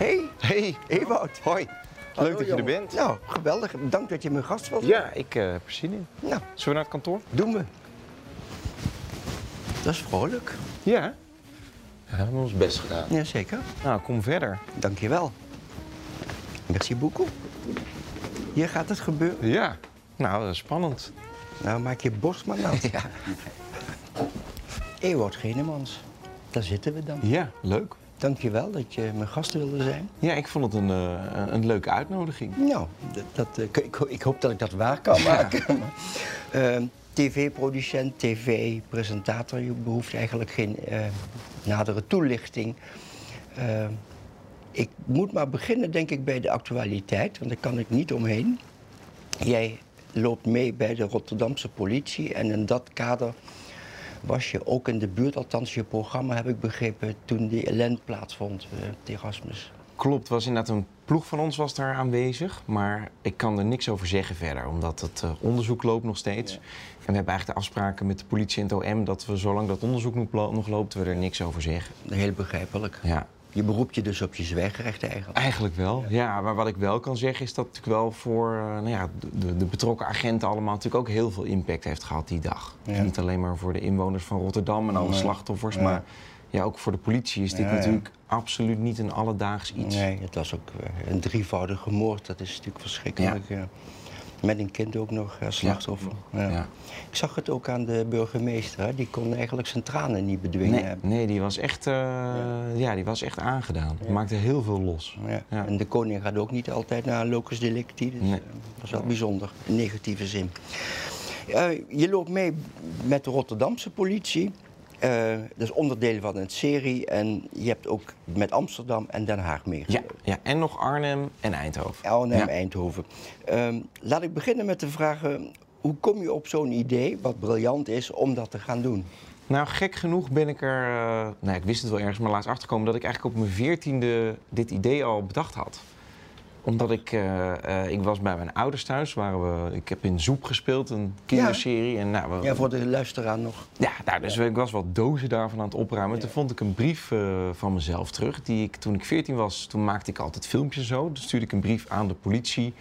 Hey, Hey, Ewout. hoi. Hallo, Leuk dat je er jongen. bent. Nou, geweldig. Dank dat je mijn gast was. Ja, ik eh, heb er zin in. Nou, Zullen we naar het kantoor? doen we. Dat is vrolijk. Ja. Ja, we hebben ons best gedaan. Jazeker. Nou, kom verder. Dank je wel. Merci beaucoup. Hier gaat het gebeuren. Ja. Nou, dat is spannend. Nou, maak je borst maar nat. Ja. Ewout Genemans. Daar zitten we dan. Ja, leuk. Dank je wel dat je mijn gast wilde zijn. Ja, ik vond het een, eh, een- een leuke uitnodiging. Nou, dat, dat, eh, ik, ik hoop dat ik dat waar kan maken. Ehm, TV-producent, TV-presentator, je behoeft eigenlijk geen eh, nadere toelichting. Ehm, ik moet maar beginnen, denk ik, bij de actualiteit, want daar kan ik niet omheen. Jij loopt mee bij de Rotterdamse politie en in dat kader was je ook in de buurt, althans je programma heb ik begrepen, toen die ellende plaatsvond, de Erasmus. Klopt, was inderdaad een ploeg van ons was daar aanwezig. Maar ik kan er niks over zeggen verder, omdat het eh, onderzoek loopt nog steeds. En we hebben eigenlijk de afspraken met de politie en het OM dat we zolang dat onderzoek nog loopt, we er niks over zeggen. Heel begrijpelijk. Ja. Je beroept je dus op je zwijgrecht eigenlijk. Eigenlijk wel, ja. Maar wat ik wel kan zeggen is dat het wel voor eh, nou ja, de, de betrokken agenten allemaal natuurlijk ook heel veel impact heeft gehad die dag. Dus niet alleen maar voor de inwoners van Rotterdam en alle slachtoffers, maar ja, ook voor de politie is dit Ja, ja. natuurlijk absoluut niet een alledaags iets. Nee, het was ook eh, een drievoudige moord. Dat is natuurlijk verschrikkelijk. ja. Met een kind ook nog eh, slachtoffer. Ja. Ja. Ik zag het ook aan de burgemeester. Hè. Die kon eigenlijk zijn tranen niet bedwingen Nee, nee, die was echt, eh, ja. die was echt aangedaan. Maakte heel veel los. En de koning gaat ook niet altijd naar locus delicti. Dus Nee. eh, dat is wel bijzonder, in negatieve zin. Eh, je loopt mee met de Rotterdamse politie. Eh, dat is onderdeel van een serie. En je hebt ook met Amsterdam en Den Haag Ja, meegelopen. ja, en nog Arnhem en Eindhoven. Arnhem, Ja. Eindhoven. Ehm, laat ik beginnen met de vragen... Hoe kom je op zo'n idee, wat briljant is, om dat te gaan doen? Nou, gek genoeg ben ik er, eh, nou, ik wist het wel ergens, maar laatst achterkomen dat ik eigenlijk op mijn veertiende dit idee al bedacht had. Omdat ik, eh, eh, ik was bij mijn ouders thuis, waren we, ik heb in Zoep gespeeld, een kinderserie. En, nou, we- Ja, voor de luisteraar nog. ja, nou, dus ik was wat dozen daarvan aan het opruimen. Toen vond ik een brief eh, van mezelf terug. Die ik, toen ik 14 was, toen maakte ik altijd filmpjes zo. Dan stuurde ik een brief aan de politie.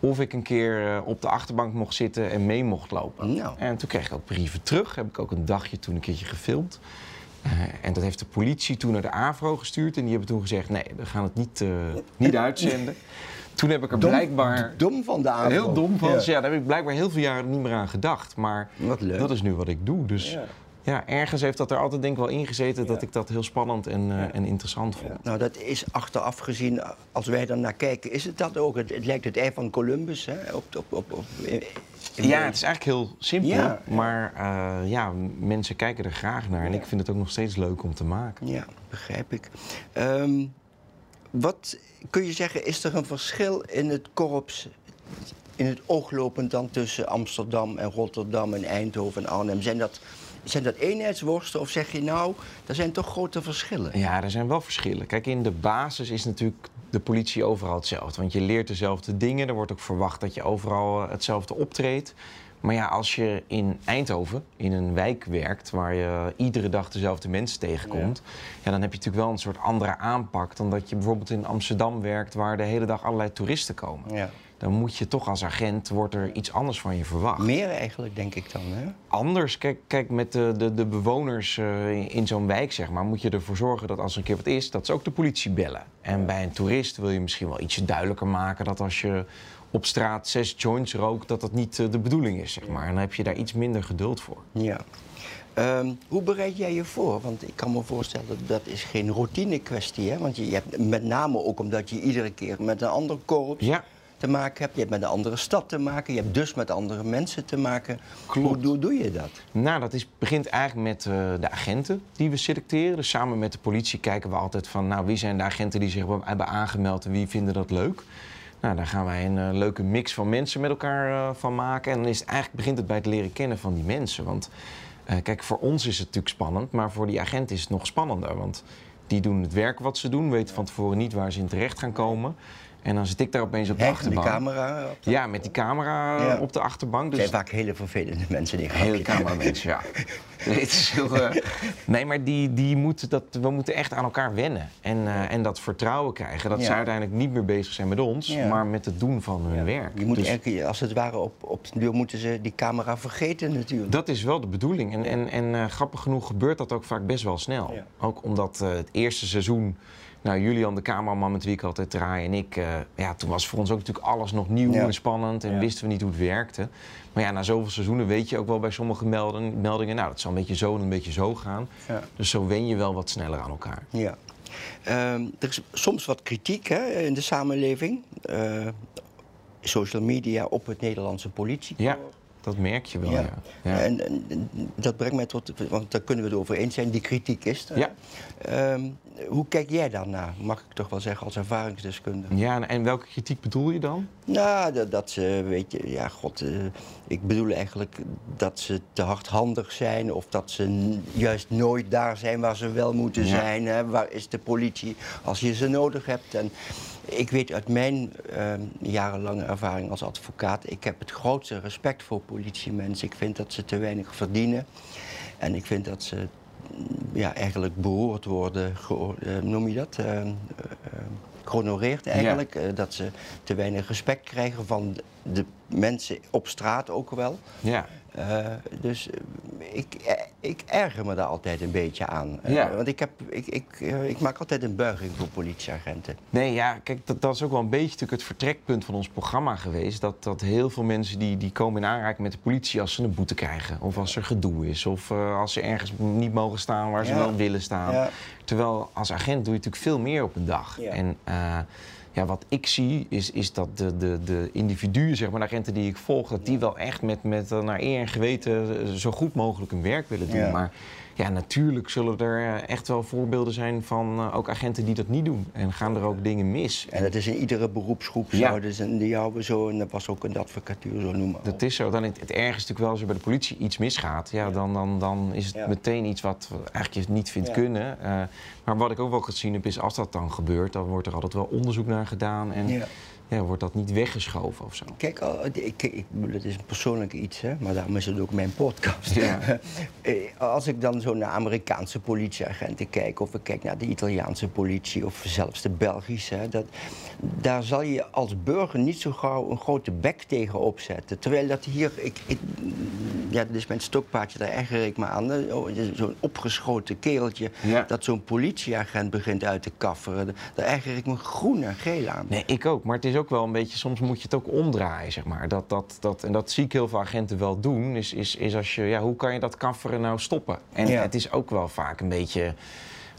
Of ik een keer op de achterbank mocht zitten en mee mocht lopen. Nou. En toen kreeg ik ook brieven terug. Heb ik ook een dagje toen een keertje gefilmd. Eh, en dat heeft de politie toen naar de AVRO gestuurd. En die hebben toen gezegd, nee, we gaan het niet, eh, niet uitzenden. Toen heb ik er blijkbaar... Dom van de avond. Heel dom van. Ja. Ja. daar heb ik blijkbaar heel veel jaren niet meer aan gedacht. Maar dat is nu wat ik doe. Dus Ja. Ja, ergens heeft dat er altijd denk ik wel ingezeten dat ik dat heel spannend en, eh, en interessant vond. Nou, dat is achteraf gezien, als wij er naar kijken, is het dat ook. Het, het lijkt het ei van Columbus. Hè? Op, op, op, Ja, het is eigenlijk heel simpel, Ja. maar eh, ja, mensen kijken er graag naar. En ik vind het ook nog steeds leuk om te maken. Ja, begrijp ik. Ehm, wat kun je zeggen, is er een verschil in het korps, in het ooglopend dan tussen Amsterdam en Rotterdam en Eindhoven en Arnhem? Zijn dat, zijn dat eenheidsworsten of zeg je nou, er zijn toch grote verschillen? Ja, er zijn wel verschillen. Kijk, in de basis is natuurlijk de politie overal hetzelfde. Want je leert dezelfde dingen. Er wordt ook verwacht dat je overal eh, hetzelfde optreedt. Maar ja, als je in Eindhoven, in een wijk werkt... waar je iedere dag dezelfde mensen tegenkomt... Ja. dan heb je natuurlijk wel een soort andere aanpak... dan dat je bijvoorbeeld in Amsterdam werkt... waar de hele dag allerlei toeristen komen. Ja. Dan moet je toch als agent, wordt er iets anders van je verwacht Meer eigenlijk, denk ik dan. Hè? anders. Kijk, kijk met de, de, de bewoners eh, in, zo'n wijk, zeg maar, moet je ervoor zorgen dat als er een keer wat is, dat ze ook de politie bellen. En bij een toerist wil je misschien wel ietsje duidelijker maken dat als je op straat zes joints rookt, dat dat niet eh, de bedoeling is, zeg maar. En dan heb je daar iets minder geduld voor. Ja. Ehm, hoe bereid jij je voor? Want ik kan me voorstellen dat dat is geen routine kwestie. Hè? Want je, je hebt met name ook omdat je iedere keer met een ander korps Ja, te maken hebt. Je hebt met een andere stad te maken. Je hebt dus met andere mensen te maken. Klopt. Hoe, doe je dat? Nou, dat is, begint eigenlijk met uh, de agenten die we selecteren. Dus samen met de politie kijken we altijd van... nou, wie zijn de agenten die zich hebben aangemeld en wie vinden dat leuk? Nou, daar gaan wij een uh, leuke mix van mensen met elkaar uh, van maken. En dan is het, eigenlijk begint het bij het leren kennen van die mensen. Want kijk, voor ons is het natuurlijk spannend, maar voor die agent is het nog spannender. Want die doen het werk wat ze doen, weten van tevoren niet waar ze in terecht gaan komen. En dan zit ik daar opeens op de achterbank. Met camera? Op de... Ja, met die camera op de achterbank. Dus... Het zijn vaak hele vervelende mensen die gaan. Hele cameramensen, ja. het is heel, uh... Nee, maar die, die moeten dat, we moeten echt aan elkaar wennen. En, uh, en dat vertrouwen krijgen. Dat ja. ze uiteindelijk niet meer bezig zijn met ons, maar met het doen van hun werk. Je moet dus... eigenlijk, als het ware, op, op de duur moeten ze die camera vergeten natuurlijk. Dat is wel de bedoeling. En, en, en uh, grappig genoeg gebeurt dat ook vaak best wel snel. Ook omdat het eerste seizoen nou, Julian, de cameraman met wie ik altijd draai en ik, uh, ja, toen was voor ons ook natuurlijk alles nog nieuw en spannend en wisten we niet hoe het werkte. Maar ja, na zoveel seizoenen weet je ook wel bij sommige melden, meldingen, nou, dat zal een beetje zo en een beetje zo gaan. Ja. Dus zo wen je wel wat sneller aan elkaar. Ja. Um, er is soms wat kritiek hè, in de samenleving. Uh, social media op het Nederlandse politie. Dat merk je wel, ja. ja. En, en, dat brengt mij tot, want daar kunnen we het over eens zijn, die kritiek is er. Ja. Um, hoe kijk jij daarnaar, mag ik toch wel zeggen, als ervaringsdeskundige? Ja, en welke kritiek bedoel je dan? Nou, dat, dat ze, weet je, ja, god, uh, ik bedoel eigenlijk dat ze te hardhandig zijn of dat ze juist nooit daar zijn waar ze wel moeten zijn. Hè? Waar is de politie als je ze nodig hebt? En ik weet uit mijn uh, jarenlange ervaring als advocaat, ik heb het grootste respect voor politiemensen. Ik vind dat ze te weinig verdienen. En ik vind dat ze ja, eigenlijk behoord worden, uh, noem je dat? Uh, gehonoreerd eigenlijk. Ja. dat ze te weinig respect krijgen van de mensen op straat ook wel. Ja. Uh, dus ik, ik erger me daar altijd een beetje aan. Ja. want ik, heb, ik, ik, ik maak altijd een buiging voor politieagenten. Nee, ja, kijk, dat, dat is ook wel een beetje natuurlijk het vertrekpunt van ons programma geweest. Dat, dat heel veel mensen die, die komen in aanraking met de politie als ze een boete krijgen. Of als er gedoe is. Of als ze ergens niet mogen staan waar ze ja. wel willen staan. Ja. Terwijl als agent doe je natuurlijk veel meer op een dag. En, ja, wat ik zie is, is dat de, de, de individuen, zeg maar, de agenten die ik volg, dat die wel echt met, met naar eer en geweten zo goed mogelijk hun werk willen doen. Ja. Maar ja, natuurlijk zullen er echt wel voorbeelden zijn van uh, ook agenten die dat niet doen. En gaan er ook dingen mis. En dat is in iedere beroepsgroep zo. Ja. Dus in die houden zo, en dat was ook in de advocatuur zo noemen. Dat is zo. Dan het, het ergste natuurlijk wel als er bij de politie iets misgaat. Ja, Dan, dan, dan is het Ja. meteen iets wat eigenlijk je niet vindt kunnen. Uh, maar wat ik ook wel gezien heb, is als dat dan gebeurt, dan wordt er altijd wel onderzoek naar gedaan. En Ja. wordt dat niet weggeschoven of zo. Kijk, al- ik, het is een persoonlijk iets, hè, maar daarom is het ook mijn podcast. Ja. Eh, Als ik dan zo naar Amerikaanse politieagenten kijk, of ik kijk naar de Italiaanse politie, of zelfs de Belgische, hè, dat, daar zal je als burger niet zo gauw een grote bek tegen opzetten. Terwijl dat hier, ik, ik, ja, is mijn stokpaardje, daar erger ik me aan. Oh, Zo'n opgeschoten kereltje, Ja. dat zo'n politieagent begint uit te kafferen. Daar erger ik me groen en geel aan. Nee, ik ook. Maar het is ook wel een beetje, soms moet je het ook omdraaien, zeg maar. Dat, dat, dat, en dat zie ik heel veel agenten wel doen, is, is, is als je, ja, hoe kan je dat kafferen nou stoppen? En Ja. het is ook wel vaak een beetje,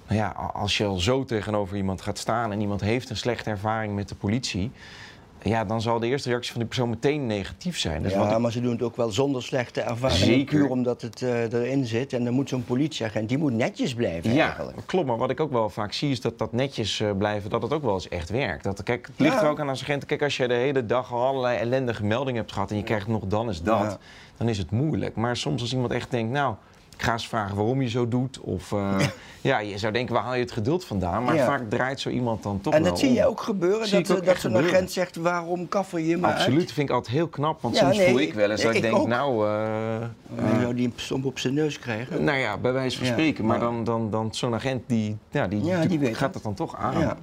nou ja, als je al zo tegenover iemand gaat staan en iemand heeft een slechte ervaring met de politie, ja, dan zal de eerste reactie van die persoon meteen negatief zijn. Dus wat ja, ik- maar ze doen het ook wel zonder slechte ervaring. Zeker. Puur omdat het eh, erin zit. En dan moet zo'n politieagent, die moet netjes blijven Ja, eigenlijk. klopt. Maar wat ik ook wel vaak zie is dat dat netjes eh, blijven, dat het ook wel eens echt werkt. Dat, kijk, het ligt Ja. er ook aan als agent. Kijk, als je de hele dag al allerlei ellendige meldingen hebt gehad en je krijgt nog dan is dat, Ja. dan is het moeilijk. Maar soms als iemand echt denkt, nou, ik ga eens vragen waarom je zo doet. Of eh, ja. je zou denken, waar haal je het geduld vandaan? Maar Ja. vaak draait zo iemand dan toch En wel dat zie om. je ook gebeuren, Zie dat, ook eh, dat gebeuren. agent zegt, waarom kaffer je me Absoluut, uit? dat vind ik altijd heel knap. Want Ja, soms nee, voel ik wel eens dat ik, ik denk, ook. nou... jou die een stomp op zijn neus krijgen. nou ja, bij wijze van spreken. Maar maar- dan, dan, dan zo'n agent die, ja, die, gaat het. dat dan toch aan.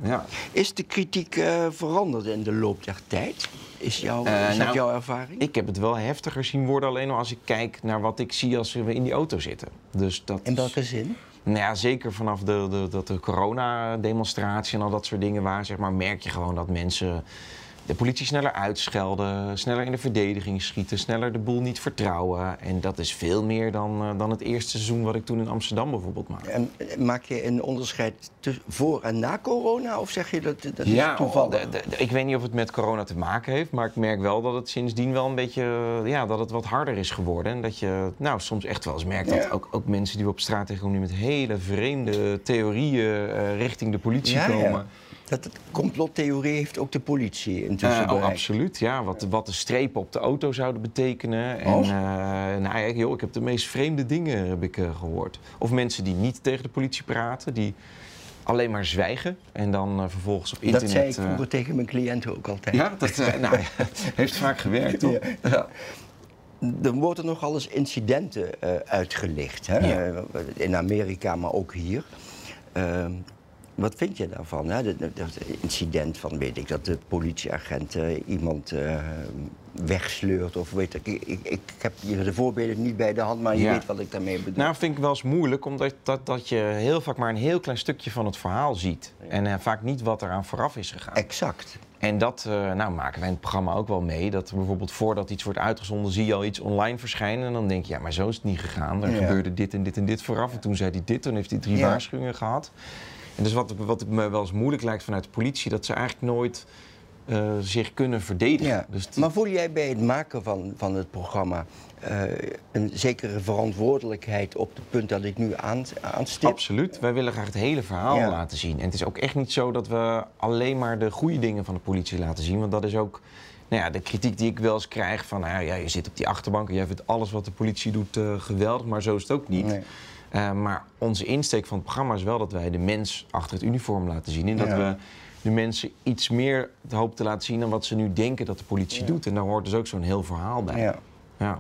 Is de kritiek veranderd in de loop der tijd? Is, jouw, Eh, is nou, jouw ervaring? Ik heb het wel heftiger zien worden, alleen al als ik kijk naar wat ik zie als we in die auto zitten. Dus dat, In welke zin? Nou ja, zeker vanaf de, de, dat de coronademonstratie en al dat soort dingen waren, zeg maar, merk je gewoon dat mensen de politie sneller uitschelden, sneller in de verdediging schieten, sneller de boel niet vertrouwen. En dat is veel meer dan, eh, dan het eerste seizoen wat ik toen in Amsterdam bijvoorbeeld maakte. En maak je een onderscheid tussen voor en na corona? Of zeg je dat dat is toevallig? de- de- ik weet niet of het met corona te maken heeft, maar ik merk wel dat het sindsdien wel een beetje, eh, ja, dat het wat harder is geworden. En dat je nou, soms echt wel eens merkt dat ook, ook mensen die we op straat tegenkomen die met hele vreemde theorieën eh, richting de politie Ja, ja. Dat complottheorie heeft ook de politie intussen oh, bereikt. absoluut, ja. Wat, wat de strepen op de auto zouden betekenen. En Oh. eh, nou, ja, joh, ik heb de meest vreemde dingen heb ik, eh, gehoord. Of mensen die niet tegen de politie praten, die alleen maar zwijgen. En dan vervolgens op internet... Dat zei ik vroeger tegen mijn cliënten ook altijd. ja, dat nou, ja, heeft vaak gewerkt, toch? Ja. Ja. Er worden nogal eens incidenten uitgelicht. Hè? Ja. In Amerika, maar ook hier. Ehm, wat vind je daarvan? Hè? Dat, dat- incident van, weet ik, dat de politieagent eh, iemand eh, wegsleurt of weet ik. Ik, ik. ik heb de voorbeelden niet bij de hand, maar je Ja. weet wat ik daarmee bedoel. Nou, vind ik wel eens moeilijk, omdat dat, dat je heel vaak maar een heel klein stukje van het verhaal ziet. En eh, vaak niet wat er aan vooraf is gegaan. exact. En dat nou, maken wij in het programma ook wel mee. Dat bijvoorbeeld voordat iets wordt uitgezonden, zie je al iets online verschijnen. En dan denk je, ja, maar zo is het niet gegaan. Er Ja. gebeurde dit en dit en dit vooraf. En toen zei hij dit, toen heeft hij drie waarschuwingen gehad. En dus wat, wat me wel eens moeilijk lijkt vanuit de politie, dat ze eigenlijk nooit eh, zich kunnen verdedigen. Ja. Dus Maar voel jij bij het maken van, van het programma eh, een zekere verantwoordelijkheid op het punt dat ik nu aan, aanstip? Absoluut. Wij willen graag het hele verhaal Ja. laten zien. En het is ook echt niet zo dat we alleen maar de goede dingen van de politie laten zien. Want dat is ook nou ja, de kritiek die ik wel eens krijg van... Nou ja, je zit op die achterbank en jij vindt alles wat de politie doet eh, geweldig. Maar zo is het ook niet. Nee. Eh, maar onze insteek van het programma is wel dat wij de mens achter het uniform laten zien. En dat Ja. we de mensen iets meer hopen te laten zien dan wat ze nu denken dat de politie doet. En daar hoort dus ook zo'n heel verhaal bij. Ja. Ja.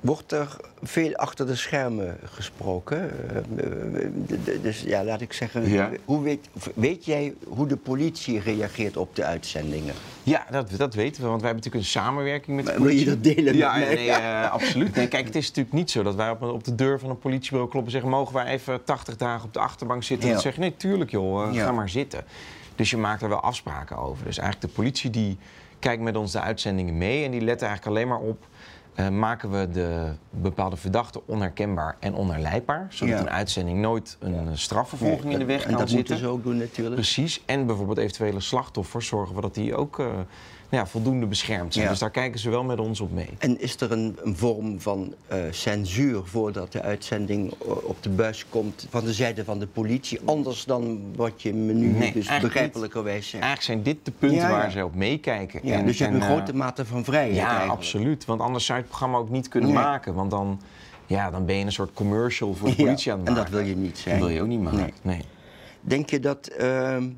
Wordt er veel achter de schermen gesproken? Eh, eh, dus ja, laat ik zeggen, Ja. hoe weet, weet jij hoe de politie reageert op de uitzendingen? Ja, dat, dat weten we, want wij hebben natuurlijk een samenwerking met de Maar wil je politie. dat delen Ja, met mij? nee, eh, absoluut. Nee, kijk, het is natuurlijk niet zo dat wij op, op de deur van een politiebureau kloppen en zeggen... mogen wij even 80 dagen op de achterbank zitten? Ja. En zeggen nee, tuurlijk joh, ga maar zitten. Dus je maakt er wel afspraken over. Dus eigenlijk de politie die kijkt met ons de uitzendingen mee... en die let eigenlijk alleen maar op... eh, maken we de bepaalde verdachte onherkenbaar en onherleidbaar... zodat Ja. een uitzending nooit een strafvervolging in de weg en kan dat zitten. moeten ze ook doen natuurlijk. Precies. En bijvoorbeeld eventuele slachtoffers zorgen we dat die ook eh, ja, voldoende beschermd zijn. Ja. Dus daar kijken ze wel met ons op mee. En is er een, een vorm van eh, censuur voordat de uitzending o- op de buis komt van de zijde van de politie? Anders dan wat je me nu Nee, dus begrijpelijkerwijs zegt. Eigenlijk zijn dit de punten Ja, waar ze op meekijken. Ja, dus je hebt een eh, grote mate van vrijheid Ja, eigenlijk. absoluut. Want anders zou je het programma ook niet kunnen Nee. maken. Want dan, ja, dan ben je een soort commercial voor de politie aan het en maken. dat wil je niet zijn. Dat wil je ook niet maken. Nee. Nee. Denk je dat ehm,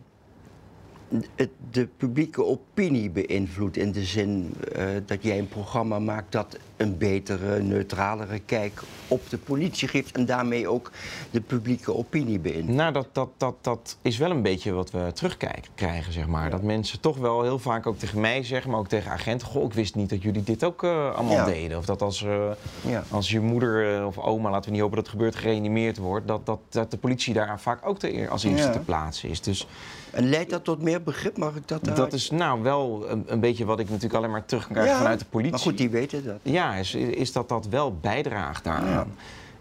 het de publieke opinie beïnvloedt in de zin eh, dat jij een programma maakt dat een betere, neutralere kijk op de politie geeft en daarmee ook de publieke opinie beïnvloedt? Nou, dat, dat, dat, dat is wel een beetje wat we terugkrijgen, zeg maar. Dat mensen toch wel heel vaak ook tegen mij zeggen, maar ook tegen agenten... Goh, ik wist niet dat jullie dit ook eh, allemaal Ja. deden. Of dat als, eh, Ja. als je moeder of oma, laten we niet hopen dat het gebeurt, gereanimeerd wordt... dat, dat, dat de politie daar vaak ook te, als eerste te plaatsen is. Dus En leidt dat tot meer begrip? Mag ik dat dat daaruit- is nou wel een, een beetje wat ik natuurlijk alleen maar terug kan krijgen Ja, vanuit de politie. Maar goed, die weten dat. Ja, is, is dat dat wel bijdraagt daaraan.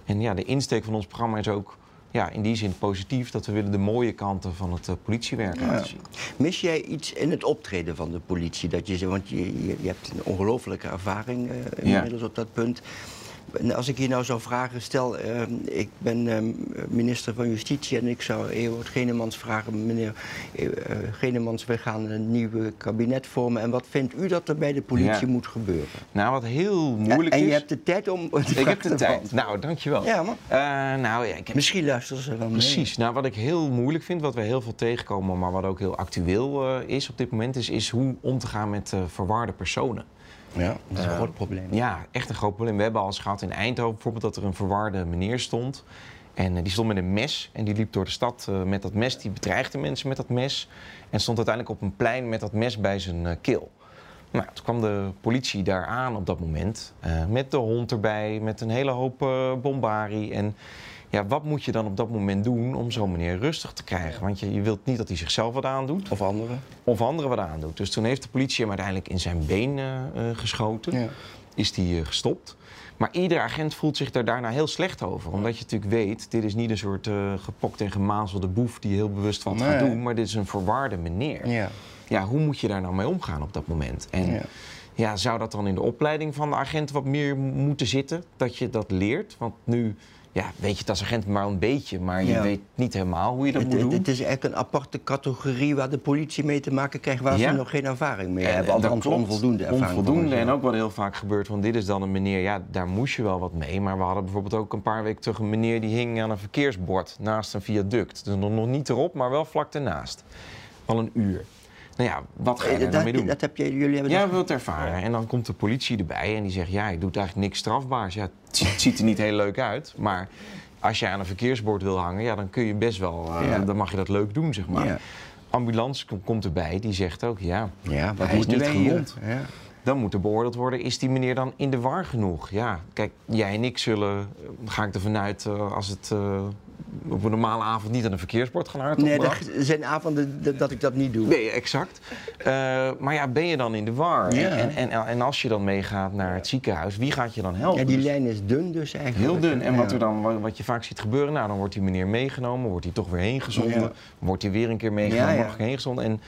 En ja, de insteek van ons programma is ook ja, in die zin positief... dat we willen de mooie kanten van het eh, politiewerk laten zien. Mis jij iets in het optreden van de politie? Dat je, want je, je, je hebt een ongelofelijke ervaring eh, inmiddels op dat punt. En als ik je nou zou vragen, stel, eh, ik ben eh, minister van Justitie en ik zou Ewout Genemans vragen, meneer eh, Genemans, we gaan een nieuw kabinet vormen en wat vindt u dat er bij de politie Ja. moet gebeuren? Nou, wat heel moeilijk en is... je hebt de tijd om. ik heb de tijd. Nou, dankjewel. Ja, man. Nou, ja, ik heb... Misschien luisteren ze wel mee. Precies. Nou, wat ik heel moeilijk vind, wat we heel veel tegenkomen, maar wat ook heel actueel is op dit moment, is, is hoe om te gaan met verwarde personen. Ja, dat is een Eh, groot probleem. Ja, echt een groot probleem. We hebben al eens gehad in Eindhoven bijvoorbeeld dat er een verwarde meneer stond. En eh, die stond met een mes en die liep door de stad eh, met dat mes. Die bedreigde mensen met dat mes. En stond uiteindelijk op een plein met dat mes bij zijn eh, keel. Nou, toen kwam de politie daar aan op dat moment. met de hond erbij, met een hele hoop bombarie. En Ja, wat moet je dan op dat moment doen om zo'n meneer rustig te krijgen? Want je, je wilt niet dat hij zichzelf wat aandoet. Of anderen. Of anderen wat aandoet. Dus toen heeft de politie hem uiteindelijk in zijn been uh, geschoten. Ja. Is die uh, gestopt. Maar iedere agent voelt zich daar daarna heel slecht over. Omdat je natuurlijk weet, dit is niet een soort uh, gepokt en gemazelde boef die heel bewust wat Nee. gaat doen. Maar dit is een verwaarde meneer. Ja. Ja, hoe moet je daar nou mee omgaan op dat moment? En Ja. ja. zou dat dan in de opleiding van de agent wat meer moeten zitten? Dat je dat leert? Want nu ja, weet je het als agent maar een beetje, maar je Ja. weet niet helemaal hoe je dat Het, moet doen. het is eigenlijk een aparte categorie waar de politie mee te maken krijgt waar Ja. ze nog geen ervaring mee En- hebben. Althans onvoldoende ervaring. Onvoldoende en ook wat heel vaak gebeurt, want dit is dan een meneer, ja, daar moest je wel wat mee. Maar we hadden bijvoorbeeld ook een paar weken terug een meneer die hing aan een verkeersbord naast een viaduct. Dus nog niet erop, maar wel vlak ernaast. Al een uur. Nou ja, wat ga je Eh, daar dat, nou mee doen? dat heb je, jullie hebben Ja, dat- we het ervaren. En dan komt de politie erbij en die zegt: Ja, ik doe eigenlijk niks strafbaars. Ja, het ziet- er niet heel leuk uit, maar als je aan een verkeersbord wil hangen, ja, dan kun je best wel, eh, Ja. dan mag je dat leuk doen, zeg maar. Ja. Ambulance kom- komt erbij, die zegt ook: Ja, Ja, wat hij is niet gewond. Ja. Dan moet er beoordeeld worden, is die meneer dan in de war genoeg? Ja, kijk, jij en ik zullen, eh, ga ik ervan uit, eh, als het op een normale avond niet aan een verkeersbord gaan hard Nee, er zijn avonden dat- dat ik dat niet doe. Nee, exact. Eh, maar ja, ben je dan in de war? Ja. En, en, en, als je dan meegaat naar het ziekenhuis, wie gaat je dan helpen? Ja, die Dus lijn is dun dus eigenlijk. heel dun. En wat, er dan, wat- je vaak ziet gebeuren, nou, dan wordt die meneer meegenomen, wordt hij toch weer heen gezonden, Ja. wordt hij weer een keer meegenomen, mag heen gezonden. En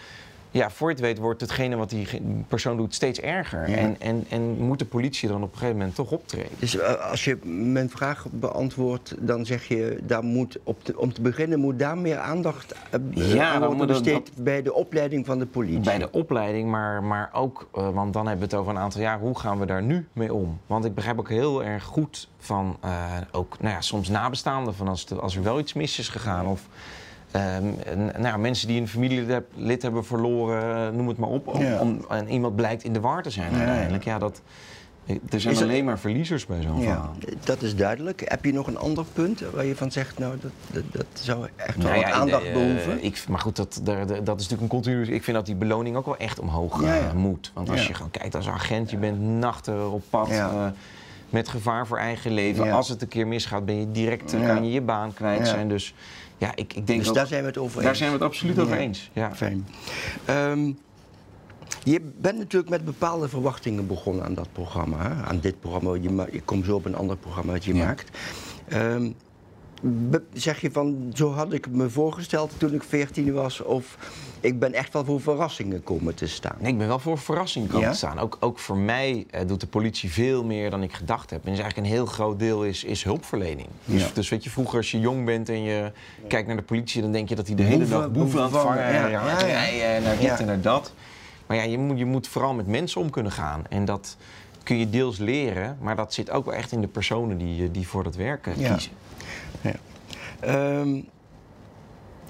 ja, voor je het weet wordt hetgene wat die persoon doet steeds erger. Ja. En, en, en moet de politie dan op een gegeven moment toch optreden? Dus eh, als je mijn vraag beantwoordt, dan zeg je, daar moet op om te beginnen moet daar meer aandacht eh, Ja, aan worden besteed bij de opleiding van de politie. Bij de opleiding, maar, maar ook, eh, want dan hebben we het over een aantal jaar, hoe gaan we daar nu mee om? Want ik begrijp ook heel erg goed van, ook nou ja, soms nabestaanden, van als, de- als er wel iets mis is gegaan. Of nou, ja, mensen die een familielid lid hebben verloren, eh, noem het maar op. Om, Ja. om- en iemand blijkt in de war te zijn uiteindelijk. Ja, dat, er zijn Is er- alleen maar verliezers bij zo'n Ja, verhaal. dat is duidelijk. Heb je nog een ander punt waar je van zegt, nou, dat, dat, dat zou echt wel Nou ja, aandacht eh, behoeven? ik, maar goed, dat, dat is natuurlijk een continu. Ik vind dat die beloning ook wel echt omhoog Ja, eh, moet. Want als Ja. je gewoon kijkt als agent, je bent nachten op pad. Ja. eh, met gevaar voor eigen leven. Ja. Als het een keer misgaat, ben je direct, eh, Ja. kan je je baan kwijt Ja. zijn. Dus ja, ik, ik denk dus ook- daar zijn we het over daar eens. zijn we het absoluut over Ja. eens. Ja. Fijn. Ehm, je bent natuurlijk met bepaalde verwachtingen begonnen aan dat programma. Hè? Aan dit programma. Je, je komt zo op een ander programma dat je Ja. maakt. Ehm, zeg je van, zo had ik me voorgesteld toen ik 14 was. Of ik ben echt wel voor verrassingen komen te staan. Nee, ik ben wel voor verrassing komen Ja? te staan. Ook, ook voor mij eh, doet de politie veel meer dan ik gedacht heb. En is eigenlijk een heel groot deel is, is hulpverlening. Dus, Ja. dus weet je, vroeger als je jong bent en je kijkt naar de politie... dan denk je dat hij de hele Boeven, dag boeven aan het vangen... en ja. rijden en naar dit en naar dat. Maar ja, je moet, je moet vooral met mensen om kunnen gaan. En dat kun je deels leren... maar dat zit ook wel echt in de personen die, die voor dat werk eh, Ja. Ehm,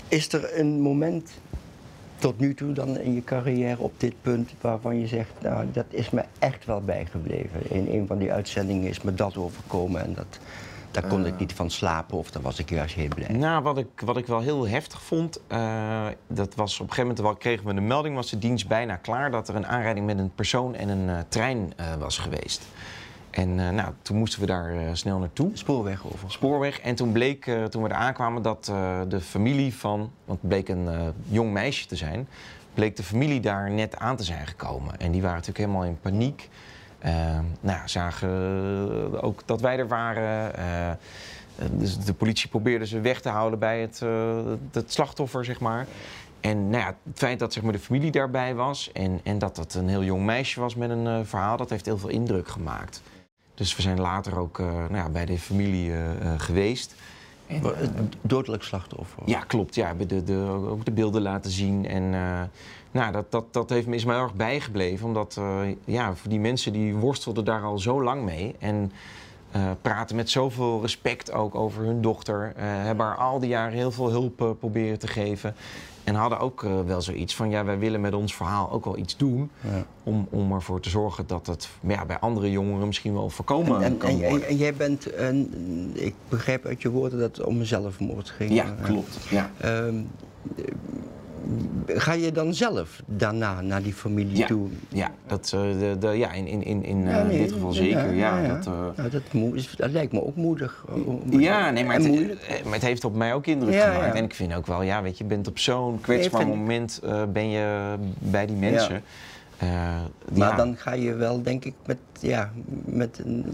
is er een moment tot nu toe dan in je carrière op dit punt waarvan je zegt, nou dat is me echt wel bijgebleven. In een van die uitzendingen is me dat overkomen en dat, daar kon ik niet van slapen of daar was ik juist heel blij. Nou, wat ik, wat ik wel heel heftig vond, eh, dat was op een gegeven moment wel kregen we de melding, was de dienst bijna klaar dat er een aanrijding met een persoon en een eh, trein eh, was geweest. En eh, nou, toen moesten we daar eh, snel naartoe. Spoorweg over. Spoorweg. En toen bleek, eh, toen we er aankwamen, dat de familie van, want het bleek een jong meisje te zijn, bleek de familie daar net aan te zijn gekomen. En die waren natuurlijk helemaal in paniek. Eh, nou, zagen ook dat wij er waren. Dus de politie probeerde ze weg te houden bij het, het slachtoffer, zeg maar. En nou ja, het feit dat zeg maar, de familie daarbij was en, en dat dat een heel jong meisje was met een verhaal, dat heeft heel veel indruk gemaakt. Dus we zijn later ook eh, nou ja, bij de familie eh, eh, geweest. En, het Dodelijk slachtoffer. ja, klopt. Ja, we hebben de, de, ook de beelden laten zien. En nou, dat, dat, dat heeft me, is mij erg bijgebleven. Omdat ja, voor die mensen die worstelden daar al zo lang mee. En eh, praten met zoveel respect ook over hun dochter. eh, hebben haar al die jaren heel veel hulp proberen te geven. En hadden ook eh, wel zoiets van, ja, wij willen met ons verhaal ook wel iets doen. Ja. Om, om ervoor te zorgen dat het ja, bij andere jongeren misschien wel voorkomen En, en, kan en, worden. en- jij bent, een, ik begrijp uit je woorden dat het om zelfmoord ging. ja, klopt. Ja. Ehm, Ga je dan zelf daarna naar die familie Ja. toe? Ja, dat, eh, de, de, ja in, in, in, in Ja, eh, nee, dit geval zeker. Ja, Dat, eh, Nou, dat, moe- is- dat lijkt me ook moedig. Ja, nee, maar het, maar het heeft op mij ook indruk Ja, gemaakt. ja. En ik vind ook wel, ja, weet je, je bent op zo'n kwetsbaar vind moment ben je bij die mensen. Eh, Maar ja. dan ga je wel, denk ik, met, ja, met een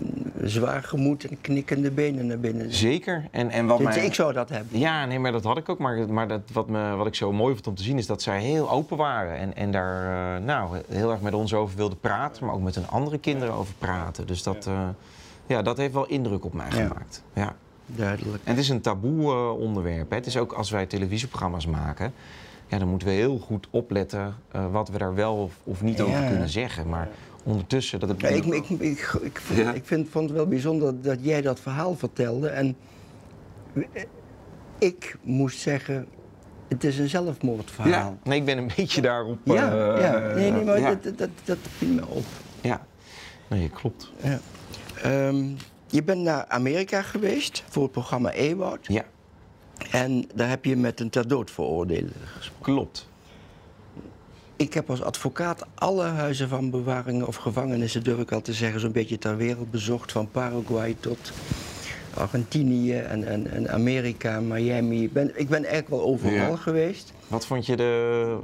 zwaar gemoed en knikkende benen naar binnen. Zeker. En, en wat Dus mij... Ik zou dat hebben. Ja, nee, maar dat had ik ook. Maar, maar dat, wat, me, wat ik zo mooi vond om te zien is dat zij heel open waren. En, en daar eh, nou, heel erg met ons over wilden praten, maar ook met hun andere kinderen over praten. Dus dat, ja. ja, dat heeft wel indruk op mij Ja. gemaakt. Ja. Duidelijk. En het is een taboe eh, onderwerp. Hè. Het is ook als wij televisieprogramma's maken, ja, dan moeten we heel goed opletten eh, wat we daar wel of, of niet over kunnen zeggen. Maar ondertussen, dat Ja, ik, ik ik, ik, Ja. ik vind, vond het wel bijzonder dat jij dat verhaal vertelde. En ik moest zeggen, het is een zelfmoordverhaal. ja, nee, ik ben een beetje daarop. ja, eh, ja. Nee, nee, maar. Dat, dat, dat viel me op. Ja, nee, klopt. Ja. Ehm, je bent naar Amerika geweest voor het programma Ewoud. Ja, En daar heb je met een ter dood veroordeelde gesproken. klopt. Ik heb als advocaat alle huizen van bewaring of gevangenissen, durf ik al te zeggen, zo'n beetje ter wereld bezocht. Van Paraguay tot Argentinië en, en, en Amerika, Miami. Ik ben, ik ben eigenlijk wel overal Ja. geweest. Wat vond je, de,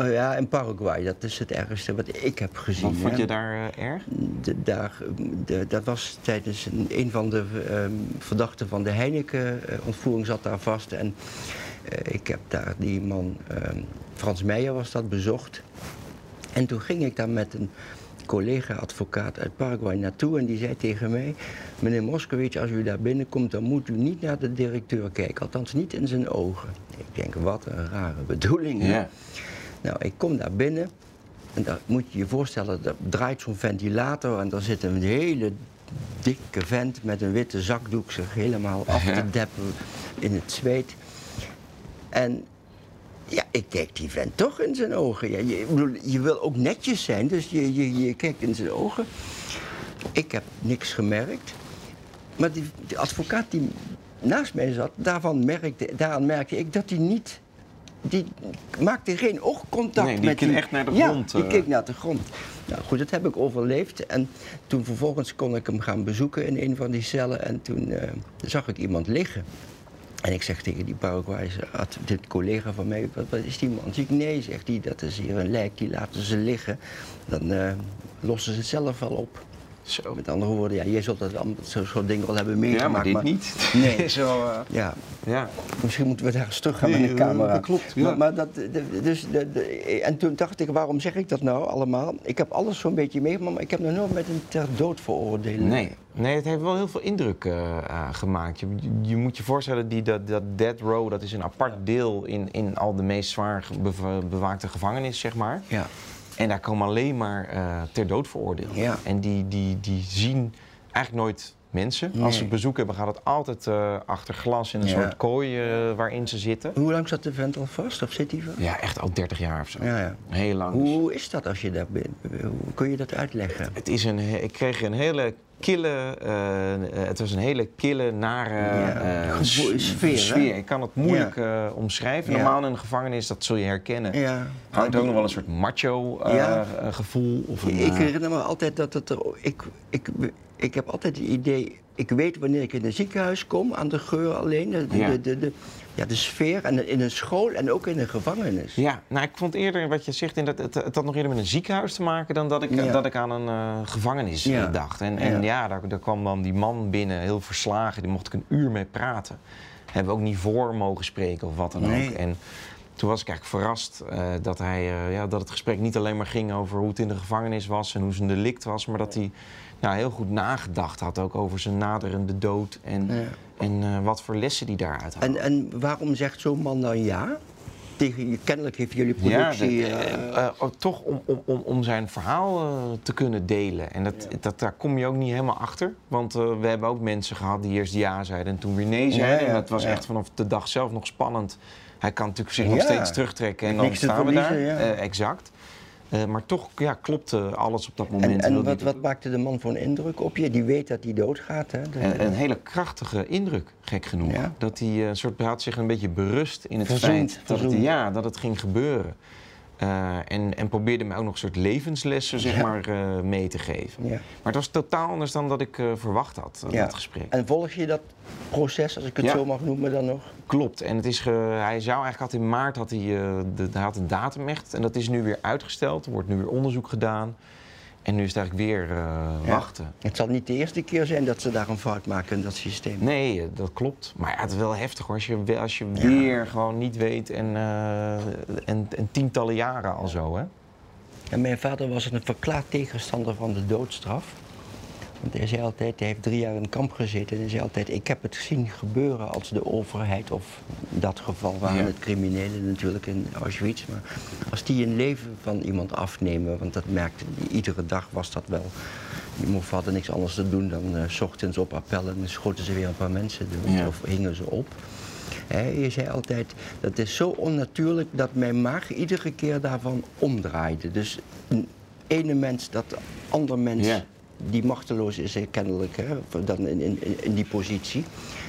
Oh ja, en Paraguay, dat is het ergste wat ik heb gezien. wat vond hè. je daar eh, erg? De, daar, de, dat was tijdens een, een van de ehm, verdachten van de Heineken-ontvoering zat daar vast. En eh, ik heb daar die man, ehm, Frans Meijer was dat, bezocht. En toen ging ik daar met een collega-advocaat uit Paraguay naartoe en die zei tegen mij... Meneer Moskowitz, als u daar binnenkomt, dan moet u niet naar de directeur kijken. Althans, niet in zijn ogen. Ik denk, wat een rare bedoeling. hè? Ja. Nou, ik kom daar binnen en daar moet je je voorstellen, daar draait zo'n ventilator en daar zit een hele dikke vent met een witte zakdoek zich helemaal af te deppen in het zweet. En ja, ik kijk die vent toch in zijn ogen. Ja, je, bedoel, je wil ook netjes zijn, dus je, je, je kijkt in zijn ogen. Ik heb niks gemerkt. Maar die, die advocaat die naast mij zat, daarvan merkte, daaraan merkte ik dat hij niet. Die maakte geen oogcontact Nee, die met keek echt naar de Ja, grond, die eh. keek naar de grond. Nou goed, dat heb ik overleefd. En toen vervolgens kon ik hem gaan bezoeken in een van die cellen. En toen eh, zag ik iemand liggen. En ik zeg tegen die Paraguayse dit collega van mij, wat, wat is die man? Zie ik, nee, zegt hij, dat is hier een lijk, die laten ze liggen. Dan eh, lossen ze het zelf wel op. Zo. Met andere woorden, ja, jij zult dat allemaal- zo'n soort ding wel hebben Ja, meegemaakt. maar dit niet. Nee. wel, eh, Ja, ja. misschien moeten we daar eens terug gaan Nee, met de eh, camera. dat klopt, ja. Maar, maar dat, de- dus, de, de- en toen dacht ik, waarom zeg ik dat nou allemaal? Ik heb alles zo'n beetje meegemaakt, maar ik heb nog nooit met een ter dood veroordeeld. Nee. nee, het heeft wel heel veel indruk eh, eh, gemaakt. Je, je moet je voorstellen, die, dat, dat dead row, dat is een apart deel in, in al de meest zwaar bewaakte gevangenis, zeg maar. Ja. En daar komen alleen maar eh, ter dood veroordeeld. Ja. En die, die, die zien eigenlijk nooit mensen. Als ze bezoek hebben, gaat het altijd eh, achter glas in een Ja. soort kooi eh, waarin ze zitten. Hoe lang zat de vent al vast, of zit hij vast? Ja, echt al 30 jaar of zo. Ja, ja. Heel lang. Hoe is dat als je daar bent? Hoe kun je dat uitleggen? Het is een, ik kreeg een hele kille, eh, het was een hele kille, nare Ja, sfeer, hè? Ik kan het moeilijk omschrijven. Normaal in een gevangenis, dat zul je herkennen, Ja. hangt ook nog wel een soort macho gevoel. Of een, Ik herinner me altijd dat het er. Ik, ik, ik heb altijd het idee. Ik weet wanneer ik in een ziekenhuis kom, aan de geur alleen. De, de, Ja. de, de, de- ja, de sfeer. En in een school en ook in een gevangenis. Ja, nou ik vond eerder wat je zegt, in dat, het, het had nog eerder met een ziekenhuis te maken dan dat ik, Ja. dat ik aan een eh, gevangenis eh, Ja. dacht. En, en Ja. ja, daar, daar kwam dan die man binnen, heel verslagen, die mocht ik een uur mee praten. Hebben we ook niet voor mogen spreken of wat dan Nee. ook. En toen was ik eigenlijk verrast eh, dat, hij, eh, ja, dat het gesprek niet alleen maar ging over hoe het in de gevangenis was en hoe zijn delict was, maar dat hij nou, heel goed nagedacht had ook over zijn naderende dood en, Ja. en eh, wat voor lessen die daaruit had. En, en waarom zegt zo'n man dan ja? Tegen kennelijk heeft jullie productie. Ja, ook toch om, om, om, om zijn verhaal te kunnen delen. En dat, dat, daar kom je ook niet helemaal achter. Want we hebben ook mensen gehad die eerst ja zeiden en toen weer nee zeiden. En dat was echt vanaf de dag zelf nog spannend. Hij kan natuurlijk zich nog steeds terugtrekken en dan niks staan we daar. ja. Eh, exact. Eh, maar toch ja, klopte alles op dat moment. En, en wat, wat maakte de man voor een indruk op je? Die weet dat hij doodgaat, hè? Een, een hele krachtige indruk, gek genoeg. Ja. Dat hij een soort had zich een beetje berust in het Verzoend, feit dat het, ja, dat het ging gebeuren. Eh, en, en probeerde me ook nog een soort levenslessen zeg Ja. maar, eh, mee te geven. Ja. Maar het was totaal anders dan dat ik eh, verwacht had, Ja. dat gesprek. En volg je dat proces, als ik het zo mag noemen, dan nog? Klopt. En het is ge- hij zou eigenlijk had in maart had hij, de, hij had een datum echt. En dat is nu weer uitgesteld. Er wordt nu weer onderzoek gedaan. En nu is het eigenlijk weer eh, Ja. wachten. Het zal niet de eerste keer zijn dat ze daar een fout maken in dat systeem. Nee, eh, dat klopt. Maar ja, het is wel heftig hoor. Als je, als je weer gewoon niet weet en, eh, en, en tientallen jaren al zo, hè? En mijn vader was een verklaard tegenstander van de doodstraf. Want hij zei altijd, hij heeft drie jaar in kamp gezeten. En hij zei altijd, ik heb het zien gebeuren als de overheid, of in dat geval waren Ja. het criminelen natuurlijk in Auschwitz. Maar als die een leven van iemand afnemen, want dat merkte hij, iedere dag was dat wel. Die mocht hadden niks anders te doen dan eh, s ochtends op appel en schoten ze weer een paar mensen dood Ja. of hingen ze op. Hè, je zei altijd, dat is zo onnatuurlijk dat mijn maag iedere keer daarvan omdraaide. Dus een ene mens dat de ander mens, Ja. Die machteloos is kennelijk, hè, dan in, in, in die positie.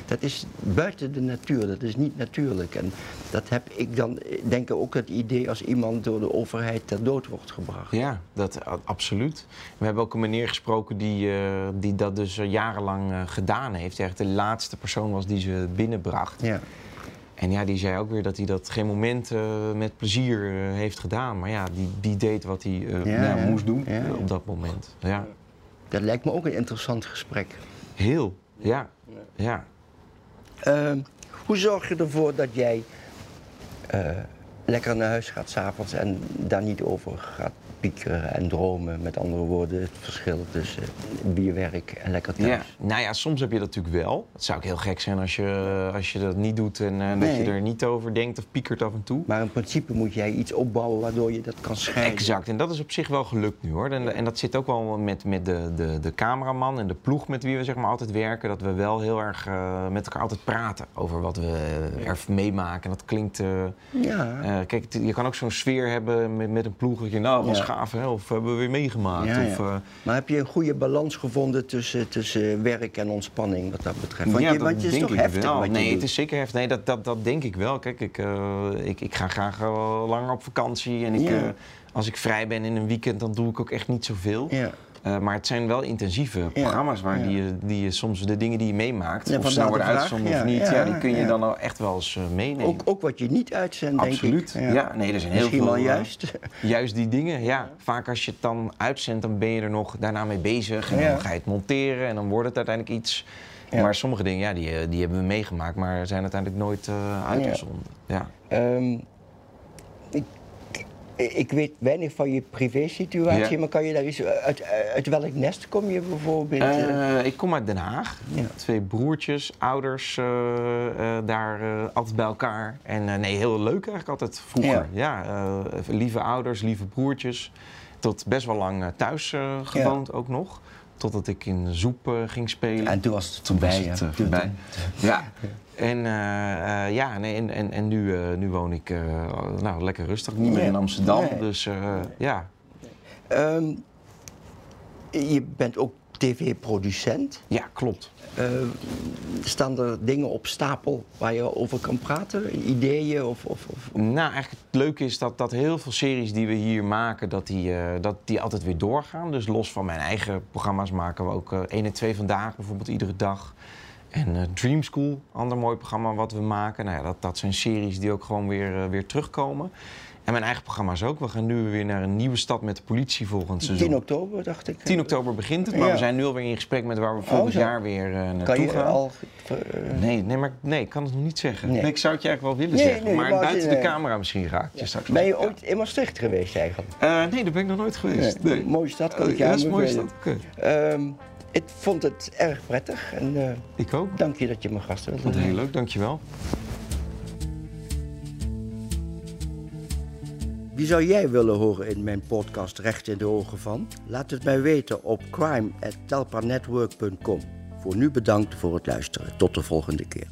Dat is buiten de natuur, dat is niet natuurlijk. En dat heb ik dan, eh, denk ik, ook het idee als iemand door de overheid ter dood wordt gebracht. Ja, dat absoluut. We hebben ook een meneer gesproken die, eh, die dat dus eh, jarenlang gedaan heeft. Echt de laatste persoon was die ze binnenbracht. Ja. En ja, die zei ook weer dat hij dat geen moment met plezier heeft gedaan. Maar ja, die, die deed wat hij Ja, ja. moest doen op dat moment. Ja, Dat lijkt me ook een interessant gesprek. heel. Ja, ja. Ehm, hoe zorg je ervoor dat jij eh, lekker naar huis gaat s'avonds en daar niet over gaat piekeren en dromen? Met andere woorden, het verschil tussen bierwerk en lekker thuis. Ja, nou ja, soms heb je dat natuurlijk wel. Het zou ook heel gek zijn als je, als je dat niet doet en eh, dat je er niet over denkt of piekert af en toe. Maar in principe moet jij iets opbouwen waardoor je dat kan scheiden. Exact, en dat is op zich wel gelukt nu hoor. En, en dat zit ook wel met, met de, de, de cameraman en de ploeg met wie we zeg maar, altijd werken. Dat we wel heel erg eh, met elkaar altijd praten over wat we er meemaken. En dat klinkt. eh, Ja. kijk, je kan ook zo'n sfeer hebben met, met een ploeg. Dat je, nou, was Ja. Gaaf, hè? Of hebben we weer meegemaakt. Ja, ja. Of, eh, Maar heb je een goede balans gevonden tussen, tussen werk en ontspanning wat dat betreft? Want, ja, je, want je is toch heftig nee, doet. het is zeker heftig. Nee, dat, dat, dat denk ik wel. Kijk, ik, eh, ik, ik ga graag eh, langer op vakantie. En ik, als ik vrij ben in een weekend, dan doe ik ook echt niet zoveel. Ja. Eh, maar het zijn wel intensieve programma's waar ja. die, je, die je soms de dingen die je meemaakt, Ja, of snel de worden uitgezonden Ja, of niet, ja, die kun je dan wel echt wel eens eh, meenemen. Ook, ook wat je niet uitzendt, Absoluut. denk ik. Ja. nee, er zijn heel Misschien veel. wel eh, juist. Juist die dingen, ja. Vaak als je het dan uitzendt, dan ben je er nog daarna mee bezig. En dan ga je het monteren en dan wordt het uiteindelijk iets. Maar sommige dingen, ja, die, die hebben we meegemaakt, maar zijn uiteindelijk nooit uitgezonden. Ja. Ehm, ik weet weinig van je privésituatie, Ja. maar kan je daar iets uit, uit welk nest kom je bijvoorbeeld? eh? Eh, ik kom uit Den Haag. Ja. Twee broertjes, ouders, eh, eh, daar eh, altijd bij elkaar. En eh, nee, heel leuk eigenlijk altijd vroeger. Ja, eh, lieve ouders, lieve broertjes. Tot best wel lang eh, thuis eh, gewoond ook nog. Totdat ik in Zoep eh, ging spelen. en toen was het Toen voorbij. was het eh, voorbij. Ja. En, eh, eh, ja, nee, en, en, en nu, eh, nu woon ik nou, lekker rustig. Niet meer in Amsterdam. Nee. Dus ja. Ehm, je bent ook tv-producent. ja, klopt. Eh, staan er dingen op stapel waar je over kan praten? Ideeën of... of, of... Nou, eigenlijk het leuke is dat, dat heel veel series die we hier maken, dat die, dat die altijd weer doorgaan. Dus los van mijn eigen programma's maken we ook eh 1 en 2 vandaag bijvoorbeeld iedere dag. En eh, Dream School, ander mooi programma wat we maken. Nou ja, dat, dat zijn series die ook gewoon weer, eh, weer terugkomen. En mijn eigen programma's ook. We gaan nu weer naar een nieuwe stad met de politie volgend seizoen. 10 oktober, dacht ik. 10 oktober begint het, maar Ja. we zijn nu alweer in gesprek met waar we volgend zo. jaar weer eh, naartoe Kan je gaan. al... Nee, nee, maar nee, ik kan het nog niet zeggen. Nee. Nee, ik zou het je eigenlijk wel willen Nee, zeggen. nee, maar buiten je- de camera misschien raak je straks ben je wel. ooit in Maastricht geweest eigenlijk? Nee, daar ben ik nog nooit geweest. Mooie stad, kan ik je ja, dat is een mooie stad. Oké. Ehm, ik vond het erg prettig en eh, Ik ook. dank je dat je mijn gast zijn. heel leuk, dankjewel. Wie zou jij willen horen in mijn podcast Recht in de Ogen van? Laat het mij weten op crime.telpanetwork.com. Voor nu bedankt voor het luisteren. Tot de volgende keer.